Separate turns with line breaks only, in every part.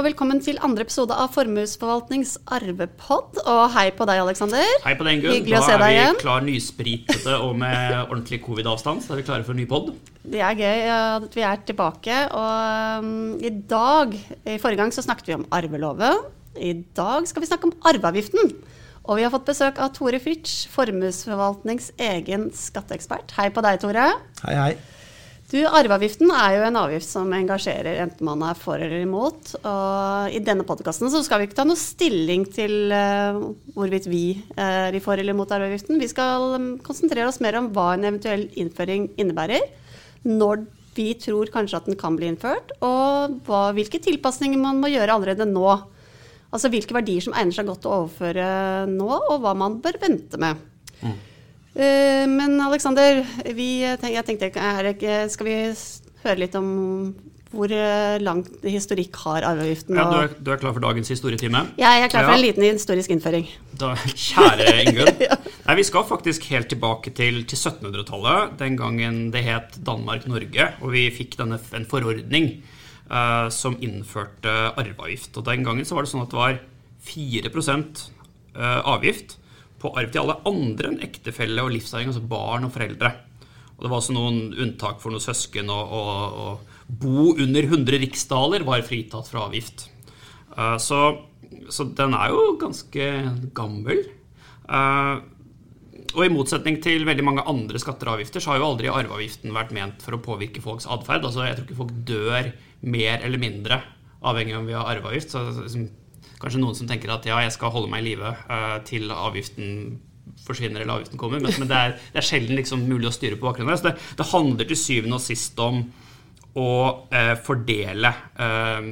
Og velkommen til andre episode av Formuesforvaltnings arvepod. Og hei på deg, Aleksander.
Hei på deg, Ingunn.
Hyggelig å
Da er vi klar nyspritete og med ordentlig covid-avstand, så er vi klare for en ny pod.
Det er gøy at vi er tilbake. Og um, i dag, i forrige gang så snakket vi om arveloven. I dag skal vi snakke om arveavgiften. Og vi har fått besøk av Tore Fritsch, Formuesforvaltnings egen skatteekspert. Hei på deg, Tore.
Hei, hei.
Du, Arveavgiften er jo en avgift som engasjerer enten man er for eller imot. Og I denne podkasten skal vi ikke ta noe stilling til uh, hvorvidt vi er i for eller imot arveavgiften. Vi skal um, konsentrere oss mer om hva en eventuell innføring innebærer. Når vi tror kanskje at den kan bli innført, og hva, hvilke tilpasninger man må gjøre allerede nå. Altså hvilke verdier som egner seg godt å overføre nå, og hva man bør vente med. Eh, Men Aleksander, jeg tenkte det ikke, skal vi høre litt om hvor eh, lang historikk har arveavgiften?
Ja, du, er, du er klar for dagens historietime?
Ja, jeg er klar for en liten historisk innføring.
Da, kjære Ingunn. Nei, Vi skal faktisk helt tilbake til, til 1700-tallet, den gangen det het Danmark-Norge. Og vi fikk denne, en forordning uh, som innførte arveavgift. Og Den gangen så var det sånn at det var 4 eh, avgift på arv til alle andre enn ektefelle og livsarving, altså barn og foreldre. Og Det var også noen unntak for noen søsken, og bo under 100 riksdaler var fritatt fra avgift. Uh, Så, så den er jo ganske gammel. Uh, og i motsetning til veldig mange andre skatter og avgifter, så har jo aldri arveavgiften vært ment for å påvirke folks atferd. Altså, jeg tror ikke folk dør mer eller mindre avhengig av om vi har arveavgift. Så, liksom, kanskje noen som tenker at ja, jeg skal holde meg i live uh, til avgiften forsvinner eller avgiften kommer, men, men det, er, det er sjelden liksom mulig å styre på bakgrunn av det. Det, handler til syvende og sist om å uh, fordele uh,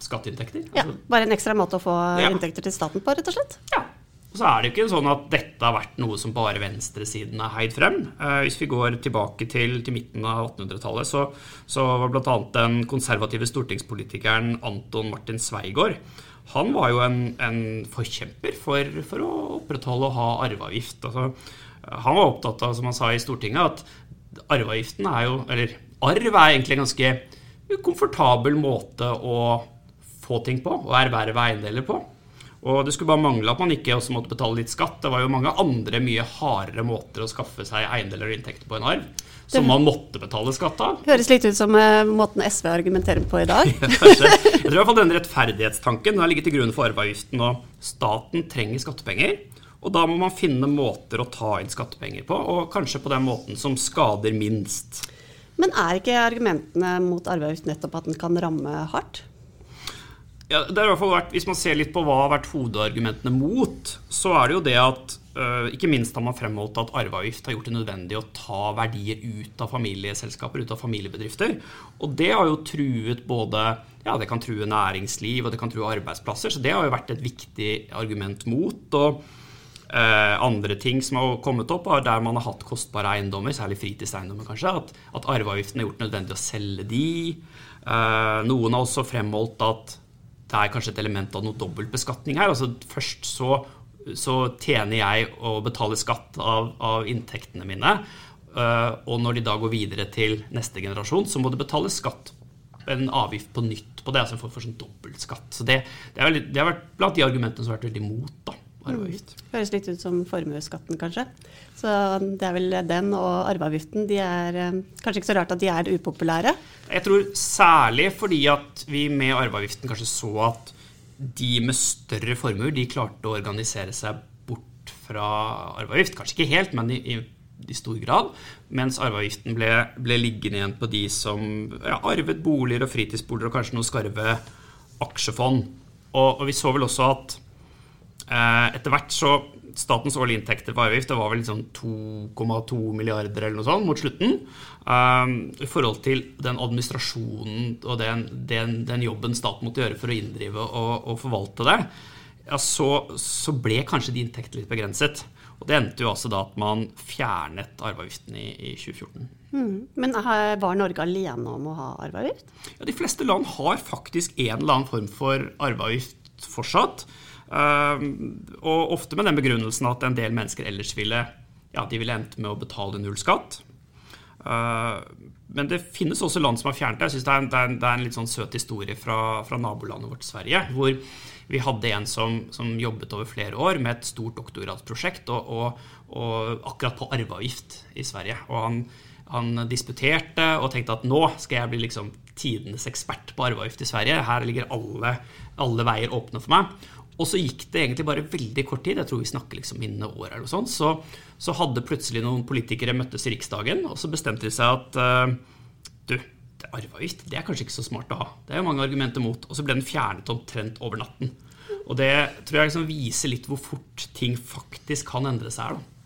skatteinntekter.
Ja,
Altså,
bare en ekstra måte å få
Ja.
inntekter til staten på, rett og slett.
Ja. Og så er det ikke sånn at dette har vært noe som bare venstresiden har heid frem. Eh, hvis vi går tilbake til, til midten av 1800-tallet, så, så var bl.a. den konservative stortingspolitikeren Anton Martin Sveigård han var jo en, en forkjemper for, for å opprettholde og ha arveavgift. Altså, han var opptatt av, som han sa i Stortinget, at arveavgiften er jo Eller arv er egentlig en ganske komfortabel måte å få ting på, og erverve eiendeler på. Og det skulle bare mangle at man ikke også måtte betale litt skatt. Det var jo mange andre mye hardere måter å skaffe seg eiendeler og inntekter på en arv, som man måtte betale skatt av.
Høres litt ut som uh, måten SV argumenterer på i dag.
Jeg tror i hvert fall denne rettferdighetstanken den har ligget til grunn for arveavgiften. Og staten trenger skattepenger, og da må man finne måter å ta inn skattepenger på, og kanskje på den måten som skader minst.
Men er ikke argumentene mot arveavgift nettopp at den kan ramme hardt?
Ja, det har i hvert fall vært, Hvis man ser litt på hva har vært hovedargumentene mot, så er det jo det at øh, ikke minst har man fremholdt at arveavgift har gjort det nødvendig å ta verdier ut av familieselskaper, ut av familiebedrifter. Og det har jo truet både ja, det kan true næringsliv og det kan true arbeidsplasser, så det har jo vært et viktig argument mot. og eh, andre ting som har kommet opp, er der man har hatt kostbare eiendommer, særlig fritidseiendommer kanskje, at, at arveavgiften har gjort det nødvendig å selge de. Eh, noen har også fremholdt at det er kanskje et element av noe dobbeltbeskatning her. altså Først så, så tjener jeg å betale skatt av, av inntektene mine. eh, og når de da går videre til neste generasjon, så må det betale skatt en avgift på nytt på det. altså for, for sånn dobbeltskatt. Så det, det, er det har vært blant de argumentene som har vært veldig imot da, arveavgift.
Høres litt ut som formuesskatten, kanskje. Så det er vel den og arveavgiften. De er eh, kanskje ikke så rart at de er upopulære.
Jeg tror særlig fordi at vi med arveavgiften kanskje så at de med større formuer de klarte å organisere seg bort fra arveavgift. Kanskje ikke helt, men i, i, i stor grad. Mens arveavgiften ble, ble liggende igjen på de som ja, arvet boliger og fritidsboliger og kanskje noe skarve aksjefond. Og, og vi så vel også at etter hvert så Statens årlige inntekter på arveavgift det var vel liksom 2,2 milliarder eller noe sånt mot slutten. Um, I forhold til den administrasjonen og den, den, den jobben staten måtte gjøre for å inndrive og, og forvalte det, ja, så, så ble kanskje de inntektene litt begrenset. Og det endte jo altså da at man fjernet arveavgiften i, i 2014.
Mm. Men var Norge alene om å ha arveavgift?
Ja, de fleste land har faktisk en eller annen form for arveavgift fortsatt. Ehm, og ofte med den begrunnelsen at en del mennesker ellers ville ja, ville endt med å betale null skatt. Men det finnes også land som har fjernet det. Jeg synes det er, en, det, er en, det er en litt sånn søt historie fra, fra, nabolandet vårt Sverige. Hvor vi hadde en som, som, jobbet over flere år med et stort doktorgradsprosjekt og, og, og akkurat på arveavgift i Sverige. Og han, han, disputerte og tenkte at nå skal jeg bli liksom tidenes ekspert på arveavgift i Sverige. Her ligger alle, alle veier åpne for meg. Og så gikk det egentlig bare veldig kort tid, jeg tror vi snakker liksom innen år eller noe sånt, så, så, hadde plutselig noen politikere møttes i Riksdagen, og så bestemte de seg at uh, du, arveavgift det er kanskje ikke så smart å ha. Det er jo mange argumenter mot. Og så ble den fjernet omtrent over natten. Og det tror jeg liksom viser litt hvor fort ting faktisk kan endre seg her. da.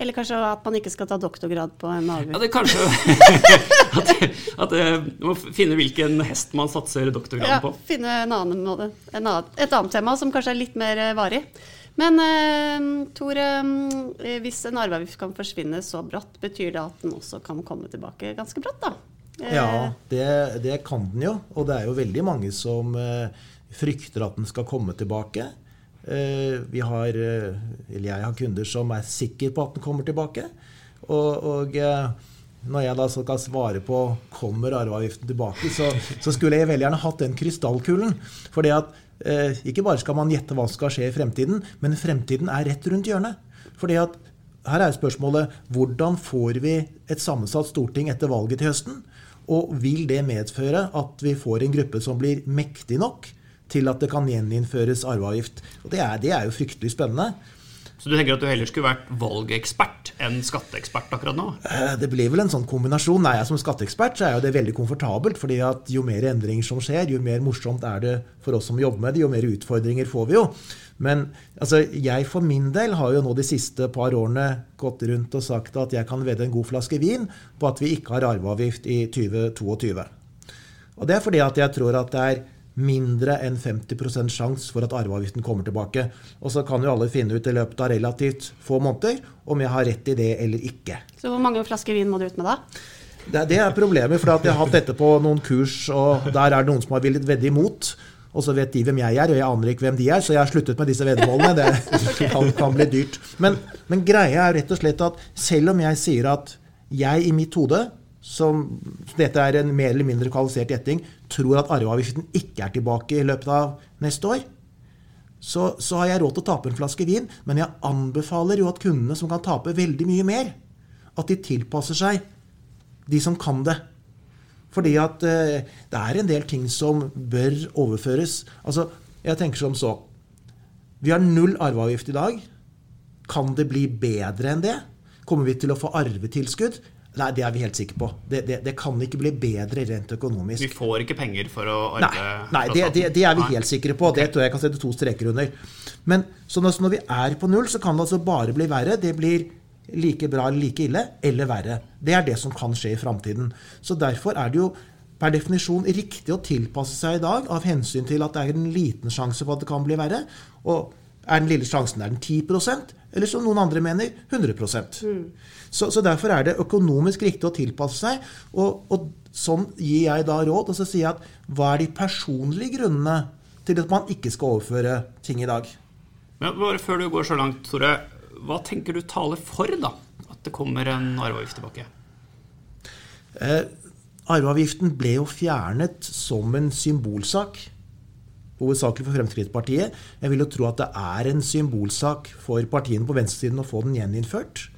Eller kanskje at man ikke skal ta doktorgrad på en avgjørelse.
Ja, det er kanskje at, at Man eh, må finne hvilken hest man satser doktorgraden ja, på.
Finne en annen måte. En annen, et annet tema som kanskje er litt mer eh, varig. Men eh, Tor, eh, hvis en arveavgift kan forsvinne så brått, betyr det at den også kan komme tilbake ganske brått, da?
Ja, det, det, kan den jo. Og det er jo veldig mange som eh, frykter at den skal komme tilbake. Eh, vi har, eh, eller jeg har kunder som er sikre på at den kommer tilbake. Og, og eh, når jeg da skal svare på kommer arveavgiften tilbake, så, så, skulle jeg veldig gjerne hatt den krystallkulen. For det at ikke bare skal man gjette hva som skal skje i fremtiden, men fremtiden er rett rundt hjørnet. Fordi at her er spørsmålet hvordan får vi et sammensatt storting etter valget til høsten? Og vil det medføre at vi får en gruppe som blir mektig nok til at det kan gjeninnføres arveavgift. Og det er, det er jo fryktelig spennende.
Så du tenker at du heller skulle vært valgekspert enn skatteekspert akkurat nå?
Eh, det blir vel en sånn kombinasjon. Nei, Som skatteekspert så er jo det veldig komfortabelt. fordi at jo mer endringer som skjer, jo mer morsomt er det for oss som jobber med det, jo mer utfordringer får vi jo. Men altså, jeg for min del har jo nå de siste par årene gått rundt og sagt at jeg kan vedde en god flaske vin på at vi ikke har arveavgift i 2022. Og det er fordi at jeg tror at det er mindre enn 50% sjanse for at arveavgiften kommer tilbake. Og så kan jo alle finne ut i løpet av relativt få måneder om jeg har rett i det eller ikke.
Så hvor mange flasker vin må du ut med da?
Det, det er problemet, for jeg har hatt dette på noen kurs, og der er det noen som har villet vedde imot. Og så vet de hvem jeg er, og jeg aner ikke hvem de er, så jeg har sluttet med disse veddemålene. Det kan, kan, bli dyrt. Men, men greia er rett og slett at selv om jeg sier at jeg i mitt hode som dette er en mer eller mindre kvalifisert gjetting, tror at arveavgiften ikke er tilbake i løpet av neste år, så, så, har jeg råd til å tape en flaske vin. Men jeg anbefaler jo at kundene som kan tape veldig mye mer, at de tilpasser seg de som kan det. Fordi at eh, det er en del ting som bør overføres. Altså, jeg tenker som så Vi har null arveavgift i dag. Kan det bli bedre enn det? Kommer vi til å få arvetilskudd? Nei, det er vi helt sikre på. Det, det, det, kan ikke bli bedre rent økonomisk.
Vi får ikke penger for å arve
Nei, nei det, det, er vi helt sikre på. Det tror jeg kan sette to streker under. Men så når vi er på null, så kan det altså bare bli verre. Det blir like bra eller like ille, eller verre. Det er det som kan skje i framtiden. Så derfor er det jo per definisjon riktig å tilpasse seg i dag av hensyn til at det er en liten sjanse for at det kan bli verre. Og er den lille sjansen er den 10 eller som noen andre mener, 100 mm. så, så, derfor er det økonomisk riktig å tilpasse seg. Og, og, sånn gir jeg da råd. Og så sier jeg at hva er de personlige grunnene til at man ikke skal overføre ting i dag?
Men bare Før du går så langt, Tore. Hva tenker du taler for da, at det kommer en arveavgift tilbake?
Eh, arveavgiften ble jo fjernet som en symbolsak hovedsakelig for Fremskrittspartiet. Jeg vil jo tro at det er en symbolsak for partiene på venstresiden å få den gjeninnført.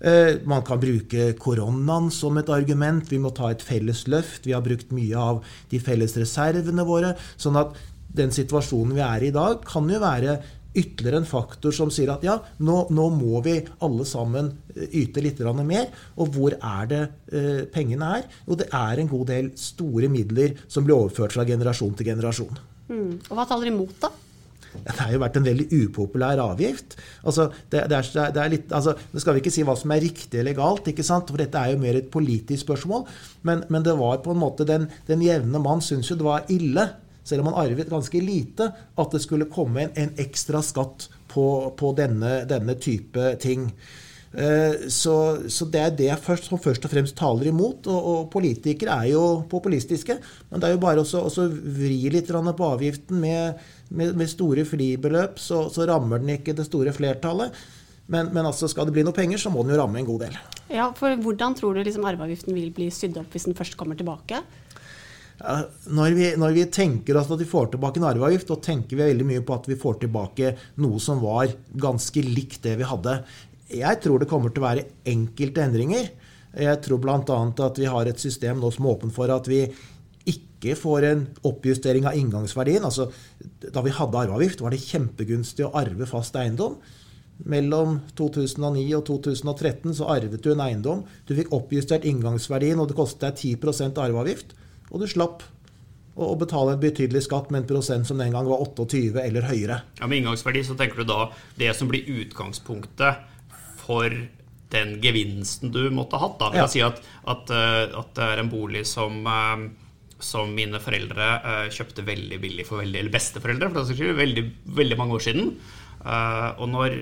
Eh, man kan bruke koronaen som et argument. Vi må ta et felles løft. Vi har brukt mye av de felles reservene våre. Sånn at den situasjonen vi er i i dag, kan jo være ytterligere en faktor som sier at ja, nå, nå må vi alle sammen eh, yte litt mer. Og hvor er det eh, pengene er? Jo, det er en god del store midler som blir overført fra generasjon til generasjon.
Mm. Og hva taler imot, da?
Det har jo vært en veldig upopulær avgift. Altså, det, det, er, det, er litt, altså, nå skal vi ikke si hva som er riktig eller galt, for dette er jo mer et politisk spørsmål. Men, men det var på en måte den, den jevne mann syns jo det var ille, selv om han arvet ganske lite, at det skulle komme en, en ekstra skatt på, på denne, denne type ting. Eh, så, så, det er det først, som først og fremst taler imot. Og, og politikere er jo populistiske. Men det er jo bare å vri litt på avgiften med, med, med store fribeløp, så, så, rammer den ikke det store flertallet. Men, men altså, skal det bli noe penger, så må den jo ramme en god del.
Ja, for Hvordan tror du liksom arveavgiften vil bli sydd opp hvis den først kommer tilbake?
Ja, når, vi, når, vi, tenker oss at vi får tilbake en arveavgift, da tenker vi veldig mye på at vi får tilbake noe som var ganske likt det vi hadde. Jeg tror det kommer til å være enkelte endringer. Jeg tror bl.a. at vi har et system nå som er åpent for at vi ikke får en oppjustering av inngangsverdien. Altså, da vi hadde arveavgift, var det kjempegunstig å arve fast eiendom. Mellom 2009 og 2013 så arvet du en eiendom. Du fikk oppjustert inngangsverdien, og det kostet deg 10 arveavgift. Og du slapp å betale en betydelig skatt med en prosent som den gang var 28 eller høyere.
Ja, Med inngangsverdi så tenker du da det som blir utgangspunktet for den gevinsten du måtte ha hatt. Da vil ja. si at, at, eh, at, det er en bolig som, eh, som mine foreldre eh, kjøpte veldig billig for veldig, eller besteforeldre for det veldig, veldig mange år siden. Og når,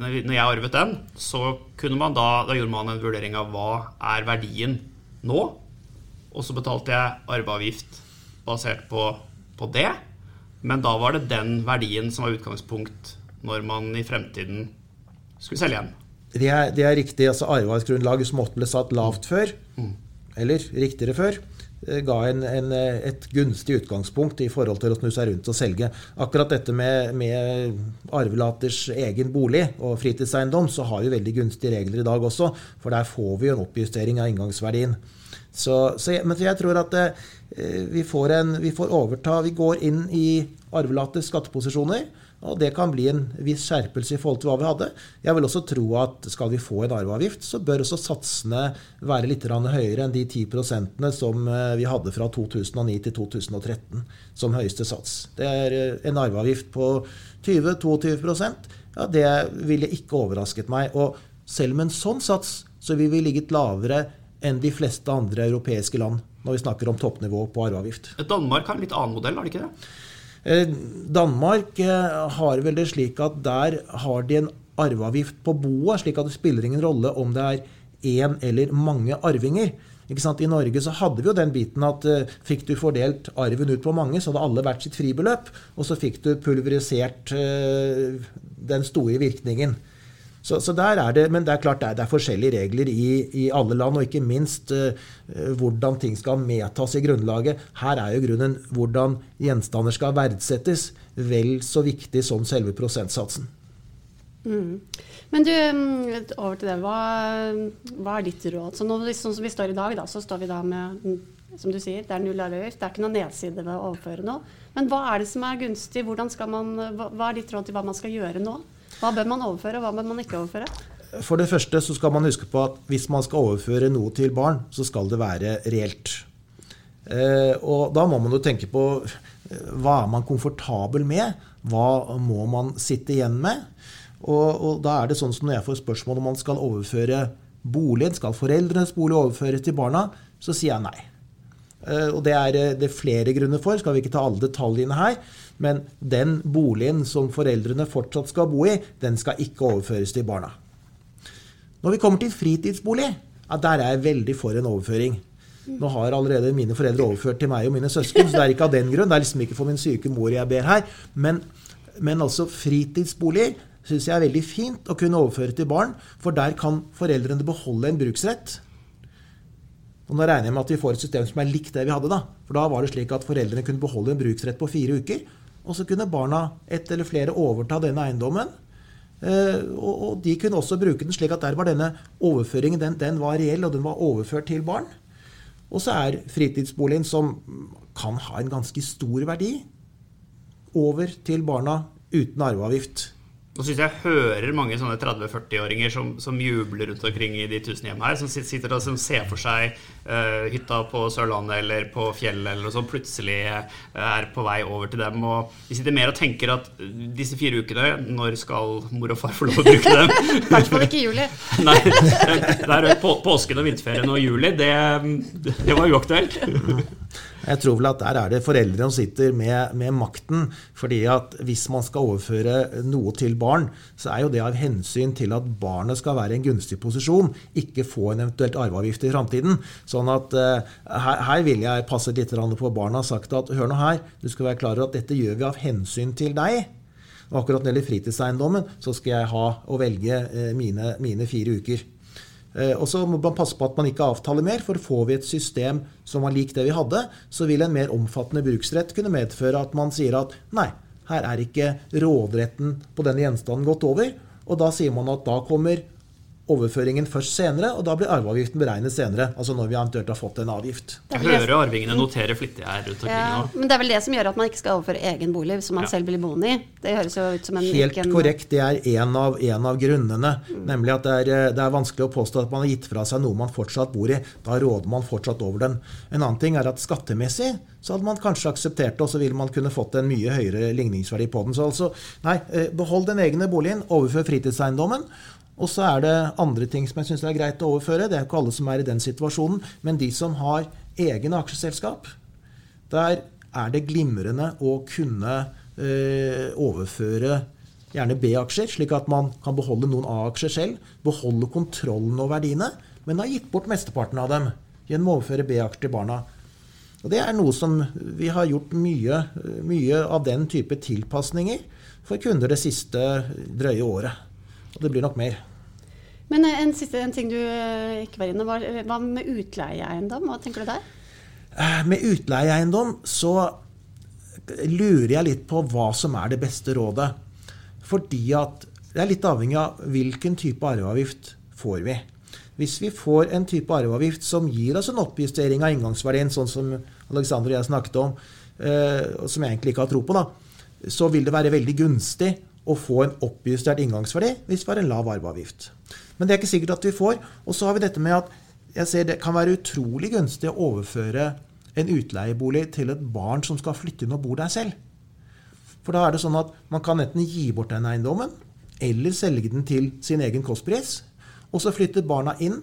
når, jeg arvet den, så kunne man da, da gjorde man en vurdering av hva er verdien nå. Og så betalte jeg arveavgift basert på, på det. Men da var det den verdien som var utgangspunkt når man i fremtiden skulle selge igjen.
Det er, det er riktig. altså Arveavgiftsgrunnlaget som ofte ble satt lavt før, mm. eller riktigere før, eh, ga en, en, et gunstig utgangspunkt i forhold til å snu seg rundt og selge. Akkurat dette med, med arvelaters egen bolig og fritidseiendom, så har vi veldig gunstige regler i dag også. For der får vi en oppjustering av inngangsverdien. Så, så jeg, men jeg tror at eh, vi, får en, vi får overta Vi går inn i arvelaters skatteposisjoner. Og det kan bli en viss skjerpelse i forhold til hva vi hadde. Jeg vil også tro at skal vi få en arveavgift, så bør også satsene være litt høyere enn de 10% som eh, vi hadde fra 2009 til 2013 som høyeste sats. Det er eh, en arveavgift på 20-22% ja, Det ville ikke overrasket meg. Og selv med en sånn sats så vil vi ligget lavere enn de fleste andre europeiske land når vi snakker om toppnivå på arveavgift.
Danmark har en litt annen modell, har de ikke det?
Eh, Danmark eh, har vel det slik at der har de en arveavgift på boet, slik at det spiller ingen rolle om det er én eller mange arvinger. I Norge så hadde vi jo den biten at uh, fikk du fordelt arven ut på mange, så hadde alle hvert sitt fribeløp, og så fikk du pulverisert uh, den store virkningen. Så, så, der er det, Men det er klart det er, det er forskjellige regler i, i, alle land, og ikke minst uh, hvordan ting skal medtas i grunnlaget. Her er jo grunnen hvordan gjenstander skal verdsettes, vel så viktig som selve prosentsatsen.
Mm. Men du, mm, over til det. Hva, hva er ditt råd? Så nå, sånn som vi står i dag, da, så står vi da med som du sier, det er null avgift. Det er ikke noen nedside ved å overføre noe. Men hva er det som er gunstig? Man, hva, hva er ditt råd til hva man skal gjøre nå? Hva bør man overføre, og hva bør man ikke overføre?
For det første så skal man huske på at hvis man skal overføre noe til barn, så skal det være reelt. Eh, og da må man jo tenke på eh, hva er man komfortabel med? Hva må man sitte igjen med? Og, og da er det sånn som når jeg får spørsmål om man skal overføre boligen, skal foreldrenes bolig overføres til barna, så sier jeg nei. Eh, og det er det flere grunner for, skal vi ikke ta alle detaljene her. Men den boligen som foreldrene fortsatt skal bo i, den skal ikke overføres til barna. Når vi kommer til fritidsbolig, ja, der er jeg veldig for en overføring. Nå har allerede mine foreldre overført til meg og mine søsken, så det er ikke av den grunn. Det er liksom ikke for min syke mor jeg ber her. Men, men altså fritidsboliger syns jeg er veldig fint å kunne overføre til barn, for der kan foreldrene beholde en bruksrett. Og nå regner jeg med at vi får et system som er likt det vi hadde da. For da var det slik at foreldrene kunne beholde en bruksrett på fire uker. Og så kunne barna, ett eller flere, overta denne eiendommen. Eh, og de kunne også bruke den slik at der var denne overføringen den, den var reell, og den var overført til barn. Og så er fritidsboligen, som kan ha en ganske stor verdi, over til barna uten arveavgift.
Nå syns jeg hører mange sånne 30-40-åringer som, som, jubler rundt omkring i de tusen hjem her, som sitter og som ser for seg uh, hytta på Sørlandet eller på fjellet eller noe sånt, plutselig uh, er på vei over til dem. Og de sitter mer og tenker at disse fire ukene, når skal mor og far få lov å bruke dem?
I hvert fall ikke i juli.
Nei, det er på, påsken og vinterferien og juli, det, det var uaktuelt.
Jeg tror vel at der er det foreldrene som sitter med, med, makten. fordi at hvis man skal overføre noe til barn, så er jo det av hensyn til at barnet skal være i en gunstig posisjon, ikke få en eventuelt arveavgift i framtiden. Sånn at uh, her, her, vil jeg passe litt på barna og sagt at hør nå her, du skal være klar over at dette gjør vi av hensyn til deg. Og akkurat når det gjelder fritidseiendommen, så skal jeg ha å velge eh, mine, mine fire uker. Eh, og så må man passe på at man ikke avtaler mer, for får vi et system som var lik det vi hadde, så vil en mer omfattende bruksrett kunne medføre at man sier at nei, her er ikke råderetten på denne gjenstanden gått over. Og da sier man at da kommer overføringen først senere, og da blir arveavgiften beregnet senere. Altså når vi eventuelt har fått en avgift.
Jeg hører arvingene notere flittig her rundt omkring
Ja,
nå.
men det er vel det som gjør at man ikke skal overføre egen bolig som man
Ja.
selv blir boende i. Det høres jo ut som en
Helt
ikke en-
korrekt. Det er en av, en av grunnene. Nemlig at det er, eh, det er vanskelig å påstå at man har gitt fra seg noe man fortsatt bor i. Da råder man fortsatt over den. En annen ting er at skattemessig så hadde man kanskje akseptert det, og så ville man kunne fått en mye høyere ligningsverdi på den. Så altså, nei, eh, behold den egne boligen, overfør fritidseiendommen. Og så er det andre ting som jeg syns er greit å overføre. Det er ikke alle som er i den situasjonen, men de som har egen aksjeselskap, der er det glimrende å kunne eh, overføre gjerne B-aksjer, slik at man kan beholde noen A-aksjer selv, beholde kontrollen over verdiene, men har gitt bort mesteparten av dem gjennom å overføre B-aksjer til barna. Og Det er noe som vi har gjort mye, mye av den type tilpasninger for kunder det siste drøye året. Og det blir nok mer.
Men eh, en siste en ting du eh, ikke var inne på. hva med utleieeiendom? Hva tenker du der?
Eh, Med utleieeiendom så lurer jeg litt på hva som er det beste rådet. Fordi at det er litt avhengig av hvilken type arveavgift får vi. Hvis vi får en type arveavgift som gir oss en oppjustering av inngangsverdien, sånn som Alexander og jeg snakket om, som jeg egentlig ikke har tro på, da, så vil det være veldig gunstig å få en oppjustert inngangsverdi hvis vi har en lav arveavgift. Men det er ikke sikkert at vi får. Og så har vi dette med at jeg ser det kan være utrolig gunstig å overføre en utleiebolig til et barn som skal flytte inn og bo der selv. For da er det sånn at man kan enten gi bort den eiendommen, eller selge den til sin egen kostpris. Og så flytter barna inn,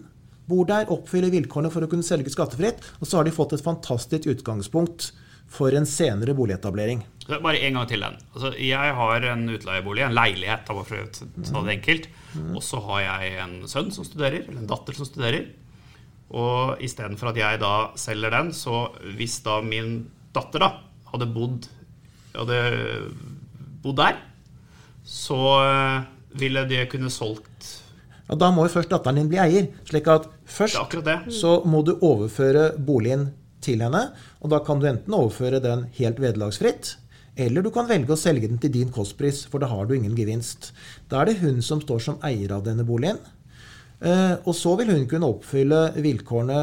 bor der, oppfyller vilkårene for å kunne selge skattefritt, og så har de fått et fantastisk utgangspunkt for en senere boligetablering.
Bare en gang til den. Altså, jeg har en utleiebolig, en leilighet, da, for å ta det enkelt. Og så har jeg en sønn som studerer, eller en datter som studerer. Og istedenfor at jeg da selger den, så hvis da min datter da hadde bodd, hadde bodd der, så eh, ville de kunne solgt
ja, da må jo først datteren din bli eier. slik at først
det.
så må du overføre boligen til henne. Og da kan du enten overføre den helt vederlagsfritt, eller du kan velge å selge den til din kostpris, for da har du ingen gevinst. Da er det hun som står som eier av denne boligen. Eh, og så vil hun kunne oppfylle vilkårene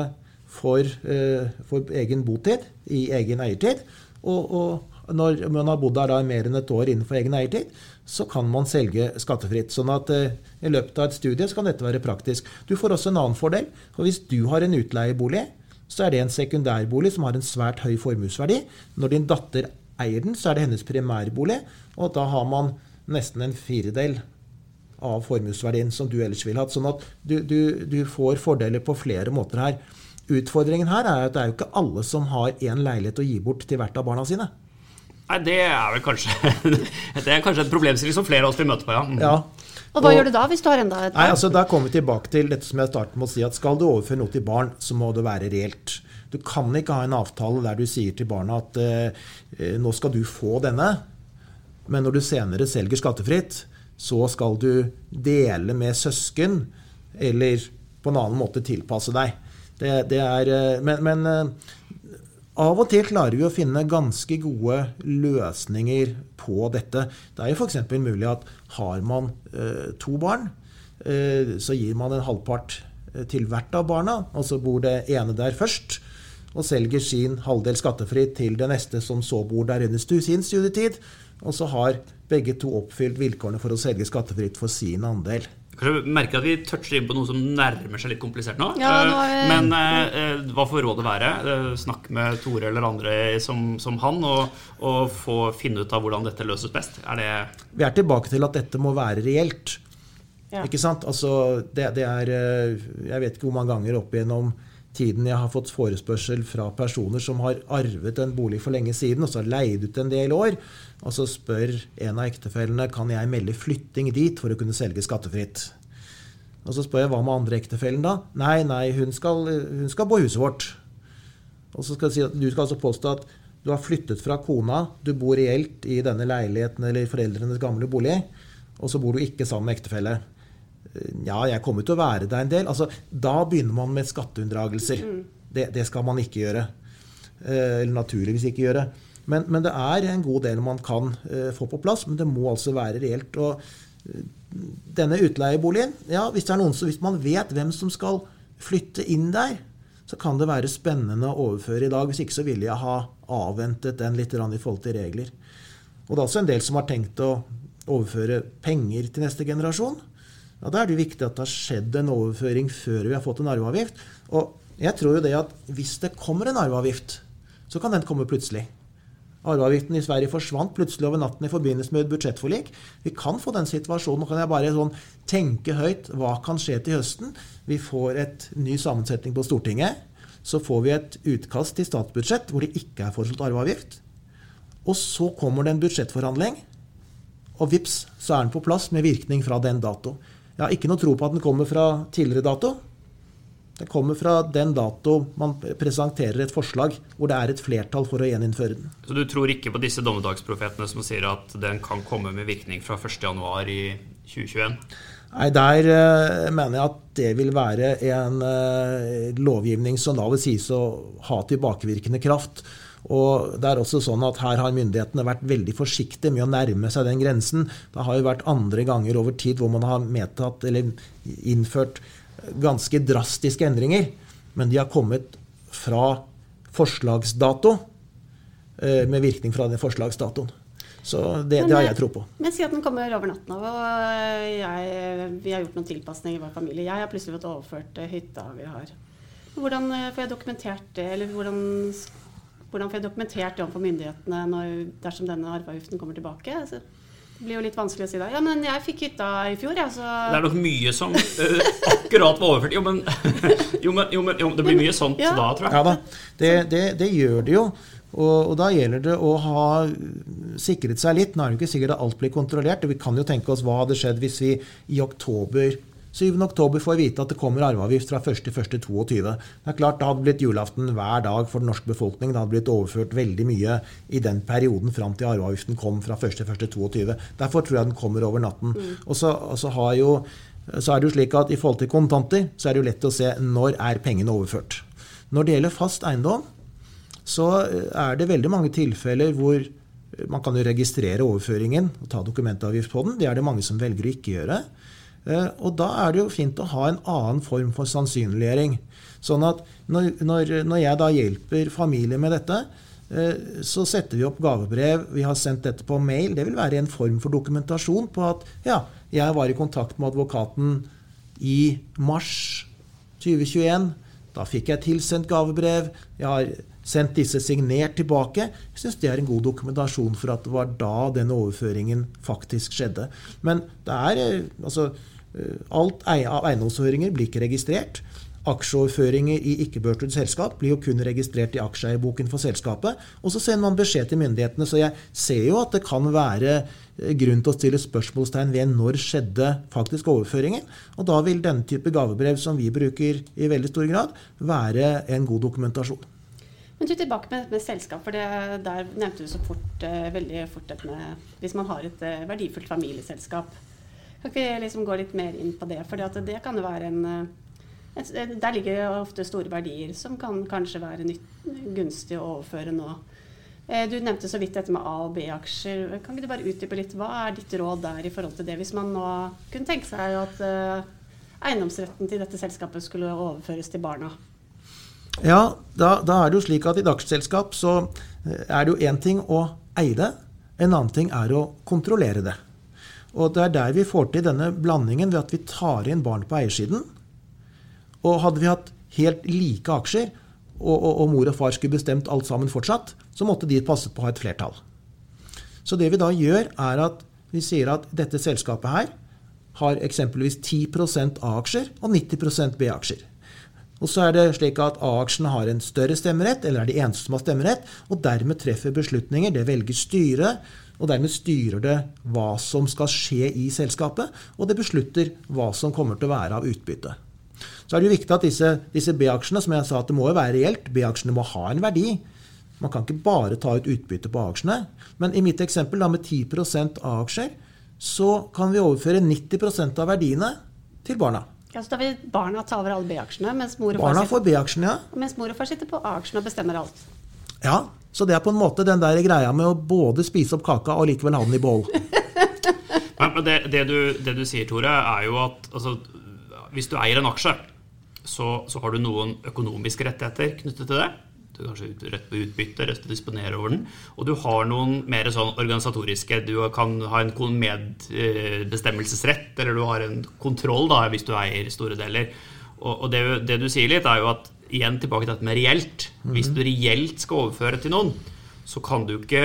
for, eh, for egen botid i egen eiertid. Og, og når man har bodd der mer enn et år innenfor egen eiertid, så kan man selge skattefritt. Sånn at eh, i løpet av et studie så kan dette være praktisk. Du får også en annen fordel. For hvis du har en utleiebolig, så er det en sekundærbolig som har en svært høy formuesverdi. Når din datter eier den, så er det hennes primærbolig, og da har man nesten en firedel av formuesverdien som du ellers ville hatt. Sånn at du, du, du får fordeler på flere måter her. Utfordringen her er at det er jo ikke alle som har én leilighet å gi bort til hvert av barna sine.
Nei, det er vel kanskje Det er kanskje en problemstilling som flere av oss vil møte på, ja. Mm.
Ja.
Og hva
Og-
gjør du da, hvis du har enda et
Nei,
barn?
altså Da kommer vi tilbake til dette som jeg startet med å si, at skal du overføre noe til barn, så må det være reelt. Du kan ikke ha en avtale der du sier til barna at eh, eh, nå skal du få denne, men når du senere selger skattefritt, så skal du dele med søsken, eller på en annen måte tilpasse deg. Det, det er, eh, men, men eh, av og til klarer vi å finne ganske gode løsninger på dette. Det er jo f.eks. mulig at har man eh, to barn, eh, så gir man en halvpart eh, til hvert av barna. Og så bor det ene der først, og selger sin halvdel skattefritt til det neste som så bor der under sin studietid. Og så har begge to oppfylt vilkårene for å selge skattefritt for sin andel.
Kanskje merker at vi toucher inn på noe som nærmer seg litt komplisert nå.
Ja, nå
Eh,
vi-
Men eh, eh, hva får rådet være? Eh, Snakk med Tore eller andre som, som han, og, og få finne ut av hvordan dette løses best. Er det
Vi er tilbake til at dette må være reelt.
Ja.
Ikke sant? Altså, det, det er Jeg vet ikke hvor mange ganger opp igjennom tiden jeg har fått forespørsel fra personer som har arvet en bolig for lenge siden, og så har leid ut en del år, og så spør en av ektefellene kan jeg melde flytting dit for å kunne selge skattefritt. Og så spør jeg hva med andre ektefellen da? Nei, nei, hun skal, hun skal i huset vårt. Og så skal jeg si at Du skal altså påstå at Du har flyttet fra kona, du bor reelt i denne leiligheten eller foreldrenes gamle bolig, og så bor du ikke sammen med ektefelle. Ja, jeg kommer til å være der en del. Altså, da begynner man med skatteunndragelser. Mm. Det, det, skal man ikke gjøre. Eh, eller naturligvis ikke gjøre. Men, men, det er en god del man kan uh, få på plass, men det må altså være reelt. Og denne utleieboligen, ja, hvis, det er noen, hvis man vet hvem som skal flytte inn der, så kan det være spennende å overføre i dag. Hvis ikke så ville jeg ha avventet den litt i forhold til regler. Og det er også en del som har tenkt å overføre penger til neste generasjon. Ja, Da er det viktig at det har skjedd en overføring før vi har fått en arveavgift. Og jeg tror jo det at hvis det kommer en arveavgift, så kan den komme plutselig. Arveavgiften i Sverige forsvant plutselig over natten i forbindelse med et budsjettforlik. Vi kan få den situasjonen. Nå kan jeg bare sånn tenke høyt. Hva kan skje til høsten? Vi får et ny sammensetning på Stortinget. Så får vi et utkast til statsbudsjett hvor det ikke er foreslått arveavgift. Og så kommer det en budsjettforhandling, og vips, så er den på plass med virkning fra den dato. Jeg har ikke noe tro på at den kommer fra tidligere dato. Det kommer fra den dato man presenterer et forslag hvor det er et flertall for å gjeninnføre den.
Så du tror ikke på disse dommedagsprofetene som sier at den kan komme med virkning fra 1.1 i 2021?
Nei, Der uh, mener jeg at det vil være en uh, lovgivning som da vil sies å ha tilbakevirkende kraft. Og det er også sånn at Her har myndighetene vært veldig forsiktige med å nærme seg den grensen. Det har jo vært andre ganger over tid hvor man har medtatt eller innført ganske drastiske endringer, men de har kommet fra forslagsdato, eh, med virkning fra den forslagsdatoen. Så det, det, har jeg tro på.
Men si at den kommer over natten av, og jeg, vi har gjort noen tilpasninger i vår familie. Jeg har plutselig fått overført hytta vi har. Hvordan eh, får jeg dokumentert det, eller hvordan, hvordan får jeg dokumentert det overfor myndighetene når, dersom denne arveavgiften kommer tilbake? Altså, det blir jo litt vanskelig å si da. Ja, men jeg fikk hytta i fjor, jeg, så
Det er nok mye som uh, akkurat var overført. Jo men, jo, men, jo, men, jo, det blir mye sånt ja. da, tror jeg.
Ja da, det, det, det gjør det jo. Og, og, da gjelder det å ha sikret seg litt. Nå er det ikke sikkert at alt blir kontrollert. Vi kan jo tenke oss hva hadde skjedd hvis vi i oktober 7.10 får vite at det kommer arveavgift fra 1.1.22. Det er klart det hadde blitt julaften hver dag for den norske befolkning. Det hadde blitt overført veldig mye i den perioden fram til arveavgiften kom fra 1.1.22. Derfor tror jeg den kommer over natten. Mm. Og så, så, jo, så, er det jo slik at i forhold til kontanter, så er det jo lett å se når er pengene overført. Når det gjelder fast eiendom, så er det veldig mange tilfeller hvor man kan jo registrere overføringen og ta dokumentavgift på den. Det er det mange som velger å ikke gjøre. Eh, og da er det jo fint å ha en annen form for sannsynliggjøring. Sånn at når, når, når jeg da hjelper familier med dette, eh, så setter vi opp gavebrev. Vi har sendt dette på mail. Det vil være en form for dokumentasjon på at ja, jeg var i kontakt med advokaten i mars 2021. Da fikk jeg tilsendt gavebrev. Jeg har sendt disse signert tilbake. Jeg syns det er en god dokumentasjon for at det var da denne overføringen faktisk skjedde. Men det er eh, altså Eh, alt av eiendomsføringer blir ikke registrert. Aksjeoverføringer i ikke-børsnotert selskap blir jo kun registrert i aksjeeierboken for selskapet. Og så sender man beskjed til myndighetene. Så jeg ser jo at det kan være eh, grunn til å stille spørsmålstegn ved når skjedde faktisk overføringen. Og da vil denne type gavebrev som vi bruker i veldig stor grad, være en god dokumentasjon.
Men du tilbake med, med selskap, for det, der nevnte du så fort, uh, veldig fort dette med hvis man har et verdifullt familieselskap. Kan ikke vi liksom gå litt mer inn på det? For det kan jo være en et, Der ligger jo ofte store verdier som kan kanskje være nytt, gunstig å overføre nå. Eh, du nevnte så vidt dette med A- og B-aksjer. Kan ikke du bare utdype litt? Hva er ditt råd der i forhold til det, hvis man nå kunne tenke seg at uh, eiendomsretten til dette selskapet skulle overføres til barna?
Ja, da, da er det jo slik at i dagsselskap så er det jo én ting å eie det, en annen ting er å kontrollere det. Og det er der vi får til denne blandingen ved at vi tar inn barn på eiersiden. Og hadde vi hatt helt like aksjer, og, og, og, mor og far skulle bestemt alt sammen fortsatt, så måtte de passe på å ha et flertall. Så det vi da gjør, er at vi sier at dette selskapet her har eksempelvis 10 A-aksjer og 90% B-aksjer. Og så er det slik at A-aksjene har en større stemmerett, eller er de eneste som har stemmerett, og dermed treffer beslutninger. Det velger styret, og dermed styrer det hva som skal skje i selskapet, og det beslutter hva som kommer til å være av utbytte. Så er det jo viktig at disse, disse B-aksjene, som jeg sa at det må jo være reelt, B-aksjene må ha en verdi. Man kan ikke bare ta ut utbytte på A-aksjene. Men i mitt eksempel da med 10% A-aksjer, så kan vi overføre 90% av verdiene til barna.
Ja, så da vil barna ta over alle B-aksjene, mens mor og
Barna
far
får
sitter,
B-aksjene, ja.
mens mor og far sitter på A-aksjene og bestemmer alt.
ja. Så det er på en måte den der greia med å både spise opp kaka og likevel ha den i behold.
Det, det, du, det du sier, Tore, er jo at altså, hvis du eier en aksje, så, så har du noen økonomiske rettigheter knyttet til det. Kanskje rett på utbytte, rett til å disponere over den. Og du har noen mer sånn organisatoriske. Du kan ha en medbestemmelsesrett, eller du har en kontroll da, hvis du eier store deler. Og, og det, det du sier litt, er jo at igjen tilbake til dette med reelt. Hvis du reelt skal overføre til noen, så kan du ikke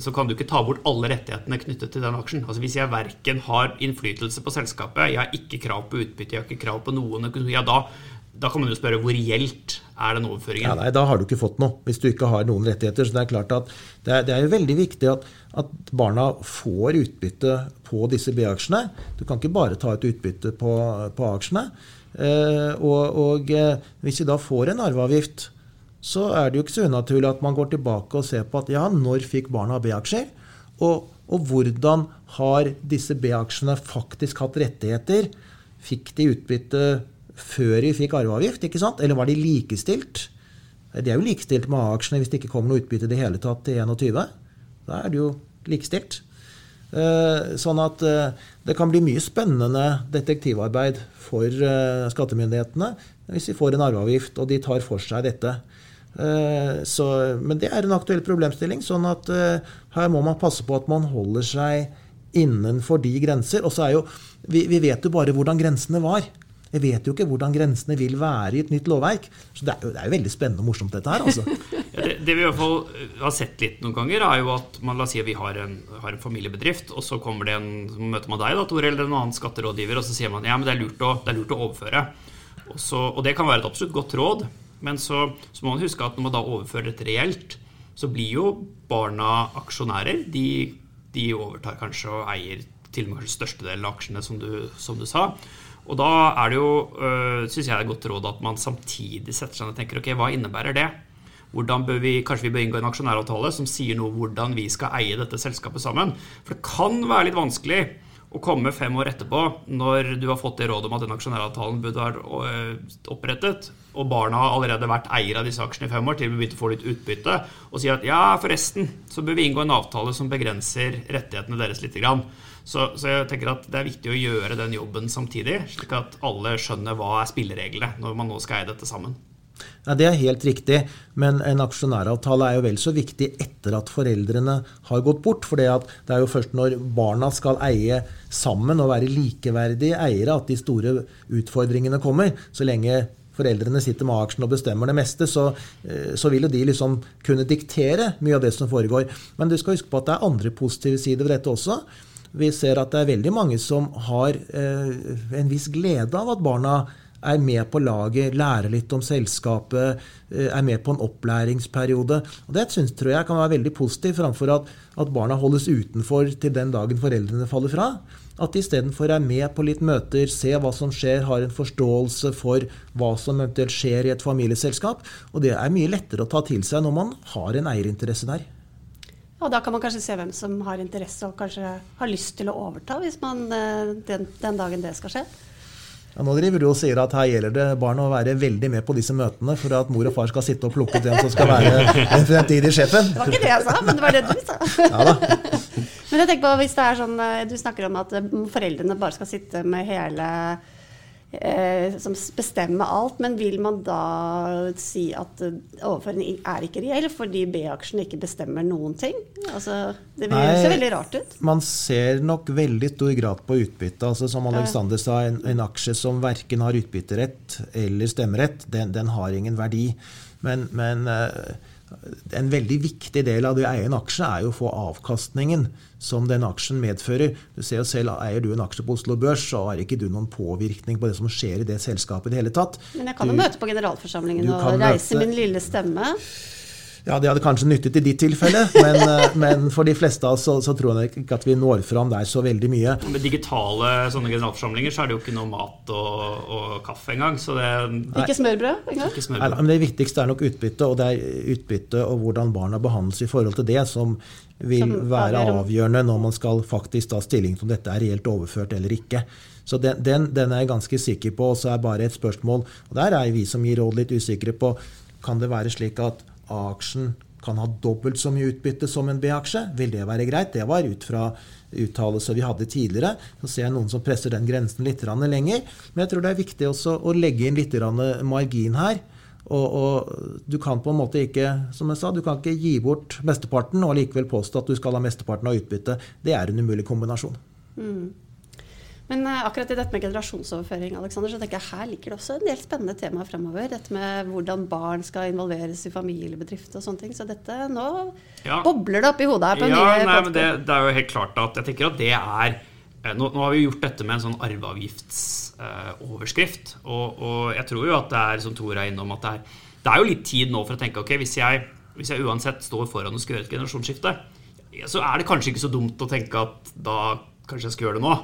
så kan du ikke ta bort alle rettighetene knyttet til den aksjen. Altså Hvis jeg verken har innflytelse på selskapet, jeg har ikke krav på utbytte, jeg har ikke krav på noen økonomi, ja, da, da kan man jo spørre hvor reelt er den overføringen?
Ja, nei, Da har du ikke fått noe, hvis du ikke har noen rettigheter. Så Det er klart at det er, det er jo veldig viktig at, at barna får utbytte på disse B-aksjene. Du kan ikke bare ta ut utbytte på, på aksjene. Eh, og, og eh, hvis vi da får en arveavgift, så er det jo ikke så unaturlig at man går tilbake og ser på at ja, når fikk barna B-aksjer? Og, og hvordan har disse B-aksjene faktisk hatt rettigheter? Fikk de utbytte før de fikk arveavgift, ikke sant? Eller var de likestilt? De er jo likestilt med A-aksjene hvis det ikke kommer noe utbytte i det hele tatt til 21. Da er det jo likestilt. Eh, Sånn at eh, det kan bli mye spennende detektivarbeid for eh, skattemyndighetene hvis de får en arveavgift og de tar for seg dette. Så, men det er en aktuell problemstilling. sånn at her må man passe på at man holder seg innenfor de grenser. Og så er jo vi, vi vet jo bare hvordan grensene var. Jeg vet jo ikke hvordan grensene vil være i et nytt lovverk. Så det er jo, det er jo veldig spennende og morsomt, dette her. altså.
Ja, det, det vi i hvert fall har sett litt noen ganger, er jo at man la oss si at vi har en, har en familiebedrift, og så kommer det en møter man deg, da, Tore, eller en annen skatterådgiver, og så sier man ja, men det er lurt å, er lurt å overføre. Og, så, og det kan være et absolutt godt råd, men så, så må man huske at når man da overfører dette reelt, så blir jo barna aksjonærer. De, de overtar kanskje og eier til og med kanskje størstedelen av aksjene, som du, som du sa. Og da er det jo, øh, synes jeg det er godt råd at man samtidig setter seg ned og tenker ok, hva innebærer det? Hvordan bør vi, Kanskje vi bør inngå en aksjonæravtale som sier noe om hvordan vi skal eie dette selskapet sammen. For det kan være litt vanskelig å komme fem år etterpå, når du har fått det rådet om at den aksjonæravtalen burde være øh, opprettet, og barna har allerede vært eier av disse aksjene i fem år til vi begynte å få litt utbytte, og sier at ja, forresten, så bør vi inngå en avtale som begrenser rettighetene deres litt. Grann. Så, så jeg tenker at det er viktig å gjøre den jobben samtidig, slik at alle skjønner hva er spillereglene når man nå skal eie dette sammen.
Ja, Det er helt riktig, men en aksjonæravtale er jo vel så viktig etter at foreldrene har gått bort. For det er jo først når barna skal eie sammen og være likeverdige eiere at de store utfordringene kommer. Så lenge foreldrene sitter med aksjen og bestemmer det meste, så, eh, så vil jo de liksom kunne diktere mye av det som foregår. Men du skal huske på at det er andre positive sider ved dette også. Vi ser at det er veldig mange som har eh, en viss glede av at barna er med på laget, lærer litt om selskapet, eh, er med på en opplæringsperiode. Og Det synes, tror jeg kan være veldig positivt, framfor at, at barna holdes utenfor til den dagen foreldrene faller fra. At de istedenfor er med på litt møter, ser hva som skjer, har en forståelse for hva som eventuelt skjer i et familieselskap. Og det er mye lettere å ta til seg når man har en eierinteresse der.
Og da kan man kanskje se hvem som har interesse og kanskje har lyst til å overta, hvis man, eh, den, den dagen det skal skje.
Ja, nå driver du og sier at her gjelder det barn å være veldig med på disse møtene for at mor og far skal sitte og plukke ut hvem som skal være den fremtidige sjefen.
Det var ikke det jeg sa, men det var det du sa.
Ja da.
Men jeg tenker på hvis det er sånn eh, Du snakker om at eh, foreldrene bare skal sitte med hele eh, Som bestemmer alt. Men vil man da si at eh, overføringen er ikke reell fordi B-aksjen ikke bestemmer noen ting? Altså, det vil
Nei.
se veldig rart ut.
Man ser nok veldig stor grad på utbytte. altså Som Alexander sa, en, en aksje som verken har utbytterett eller stemmerett, den, den har ingen verdi. Men, men eh, en veldig viktig del av det å eie en aksje er jo å få avkastningen som den aksjen medfører. Du ser jo selv, Eier du en aksje på Oslo Børs, så har ikke du noen påvirkning på det som skjer i det selskapet i det hele tatt.
Men jeg kan jo møte på generalforsamlingen og reise
møte-
min lille stemme.
Ja, det hadde kanskje nyttet i ditt tilfelle, men, eh, men for de fleste av oss så, så, tror jeg ikke at vi når fram der så veldig mye.
Med digitale sånne generalforsamlinger så er det jo ikke noe mat og, og kaffe engang. Så det,
ikke smørbrød engang?
Ikke smørbrød.
Nei, men det viktigste er nok utbytte, og det er utbytte og hvordan barna behandles i forhold til det, som vil som være avgjørende når man skal faktisk ta stilling til om dette er reelt overført eller ikke. Så den, den, den, er jeg ganske sikker på. Og så er bare et spørsmål, og der er vi som gir råd litt usikre på, kan det være slik at A-aksjen kan ha dobbelt så mye utbytte som en B-aksje. Vil det være greit? Det var ut fra uttalelser vi hadde tidligere. Så ser jeg noen som presser den grensen litt lenger. Men jeg tror det er viktig også å legge inn litt margin her. Og, og, du kan på en måte ikke som jeg sa, du kan ikke gi bort mesteparten og likevel påstå at du skal ha mesteparten av utbyttet. Det er en umulig kombinasjon. Mm.
Men uh, akkurat i dette med generasjonsoverføring Alexander, så tenker jeg her ligger det også en del spennende temaer fremover. Dette med hvordan barn skal involveres i familiebedrift og sånne ting. Så dette, nå ja. bobler det opp i hodet her. på
ja, nye nei, men det, det, er jo helt klart at jeg tenker at det er eh, nå, nå har vi gjort dette med en sånn arveavgiftsoverskrift. Eh, og, og, jeg tror jo at det er som Tor er innom, at det er, det er jo litt tid nå for å tenke ok, hvis jeg, hvis jeg uansett står foran og skal gjøre et generasjonsskifte, så er det kanskje ikke så dumt å tenke at da kanskje jeg skal gjøre det nå.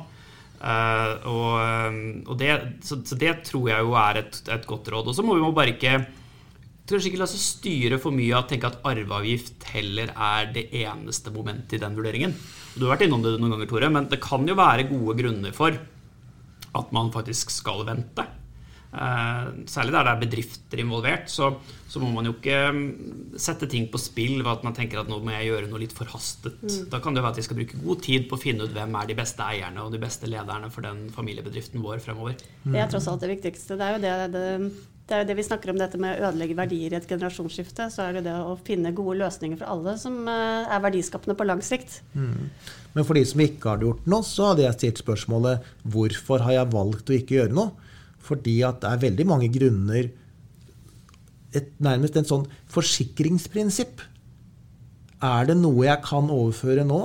Uh, og, eh, og det, så, så, det tror jeg jo er et, et godt råd. Og så må vi må bare ikke kanskje ikke la seg styre for mye av å tenke at arveavgift heller er det eneste momentet i den vurderingen. Du har vært innom det noen ganger, Tore, men det kan jo være gode grunner for at man faktisk skal vente. Uh, særlig der det er bedrifter involvert, så, så, må man jo ikke mm, sette ting på spill ved at man tenker at nå må jeg gjøre noe litt forhastet. Mm. Da kan det være at vi skal bruke god tid på å finne ut hvem er de beste eierne og de beste lederne for den familiebedriften vår fremover.
Det er tross alt det viktigste. Det er jo det, det, det, er jo det vi snakker om dette med å ødelegge verdier i et generasjonsskifte. Så er det det å finne gode løsninger for alle som eh, er verdiskapende på lang sikt. Mm.
Men for de som ikke har gjort noe, så hadde jeg stilt spørsmålet hvorfor har jeg valgt å ikke gjøre noe? Fordi at det er veldig mange grunner et, Nærmest en sånn forsikringsprinsipp. Er det noe jeg kan overføre nå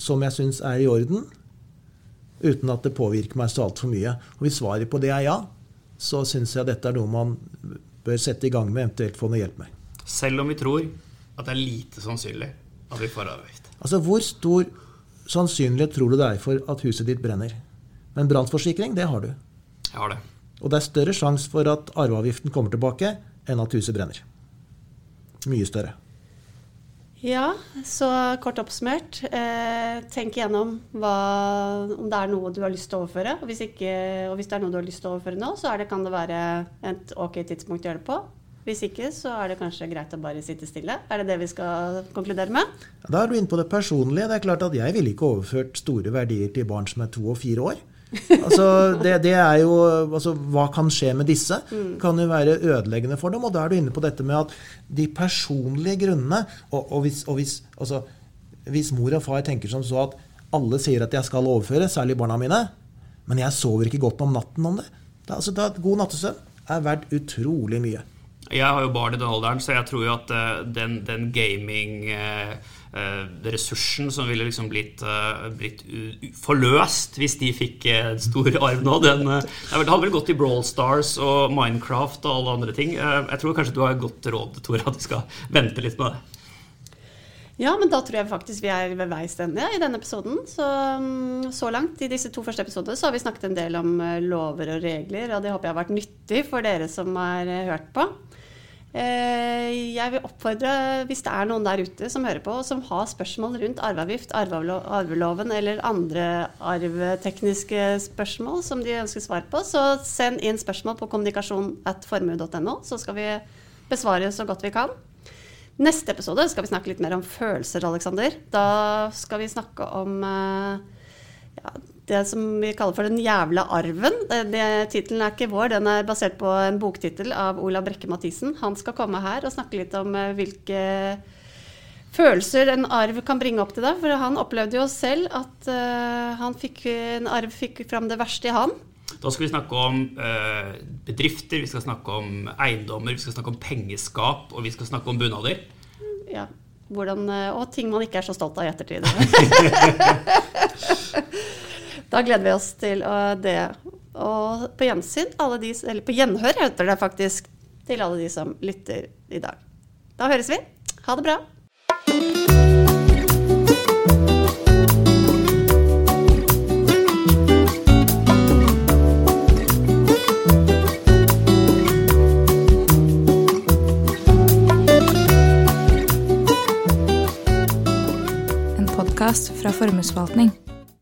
som jeg syns er i orden, uten at det påvirker meg så altfor mye? Og Hvis svaret på det er ja, så syns jeg dette er noe man bør sette i gang med, eventuelt få noe hjelp med.
Selv om vi tror at det er lite sannsynlig at vi får avgift.
Altså, Hvor stor sannsynlighet tror du det er for at huset ditt brenner? Men brannforsikring, det har du.
Jeg har det.
Og det er større sjanse for at arveavgiften kommer tilbake, enn at huset brenner. Mye større.
Ja, så kort oppsummert. Eh, tenk igjennom hva, om det er noe du har lyst til å overføre. Og hvis, ikke, og hvis det er noe du har lyst til å overføre nå, så det, kan det være et ok tidspunkt å gjøre det på. Hvis ikke, så er det kanskje greit å bare sitte stille. Er det det vi skal konkludere med?
Da er du inne på det personlige. Det er klart at Jeg ville ikke overført store verdier til barn som er to og fire år. Altså, det, det, er jo, altså, Hva kan skje med disse? Mm. Kan jo være ødeleggende for dem. Og da er du inne på dette med at de personlige grunnene Og, og, hvis, og hvis, altså, hvis, mor og far tenker som så at alle sier at jeg skal overføre, særlig barna mine, men jeg sover ikke godt om natten om det da, altså, da, God nattesøvn er verdt utrolig mye.
Jeg har jo barn i den alderen, så jeg tror jo at uh, den, den gaming uh, ressursen som ville liksom blitt, eh, blitt forløst hvis de fikk en stor arv nå. Den, eh, det hadde vel gått i Brawl Stars og Minecraft og alle andre ting. Jeg tror kanskje du har godt råd, Tore, at du skal vente litt med det.
Ja, men da tror jeg faktisk vi er ved veis ende i denne episoden. Så, mm, så, langt i disse to første episodene så har vi snakket en del om lover og regler, og det håper jeg har vært nyttig for dere som har hørt på. Eh, jeg vil oppfordre, hvis det er noen der ute som hører på, som har spørsmål rundt arveavgift, arveloven eller andre arvetekniske spørsmål som de ønsker svar på, så send inn spørsmål på kommunikasjon.formue.no, så skal vi besvare så godt vi kan. Neste episode skal vi snakke litt mer om følelser, Aleksander. Da skal vi snakke om eh, ja, det som vi kaller for Den jævla arven. Tittelen er ikke vår, den er basert på en boktittel av Olav Brekke Mathisen. Han skal komme her og snakke litt om eh, hvilke følelser en arv kan bringe opp til deg. For han opplevde jo selv at uh, han fikk, en arv fikk fram det verste i han.
Da skal vi snakke om uh, bedrifter, vi skal snakke om eiendommer, vi skal snakke om pengeskap, og vi skal snakke om bunader.
Ja, hvordan, og ting man ikke er så stolt av i ettertid. Da gleder vi oss til det. Og på gjensyn, de, eller på gjenhør heter det faktisk, til alle de som lytter i dag. Da høres vi. Ha det bra.
En podkast fra Formuesforvaltning.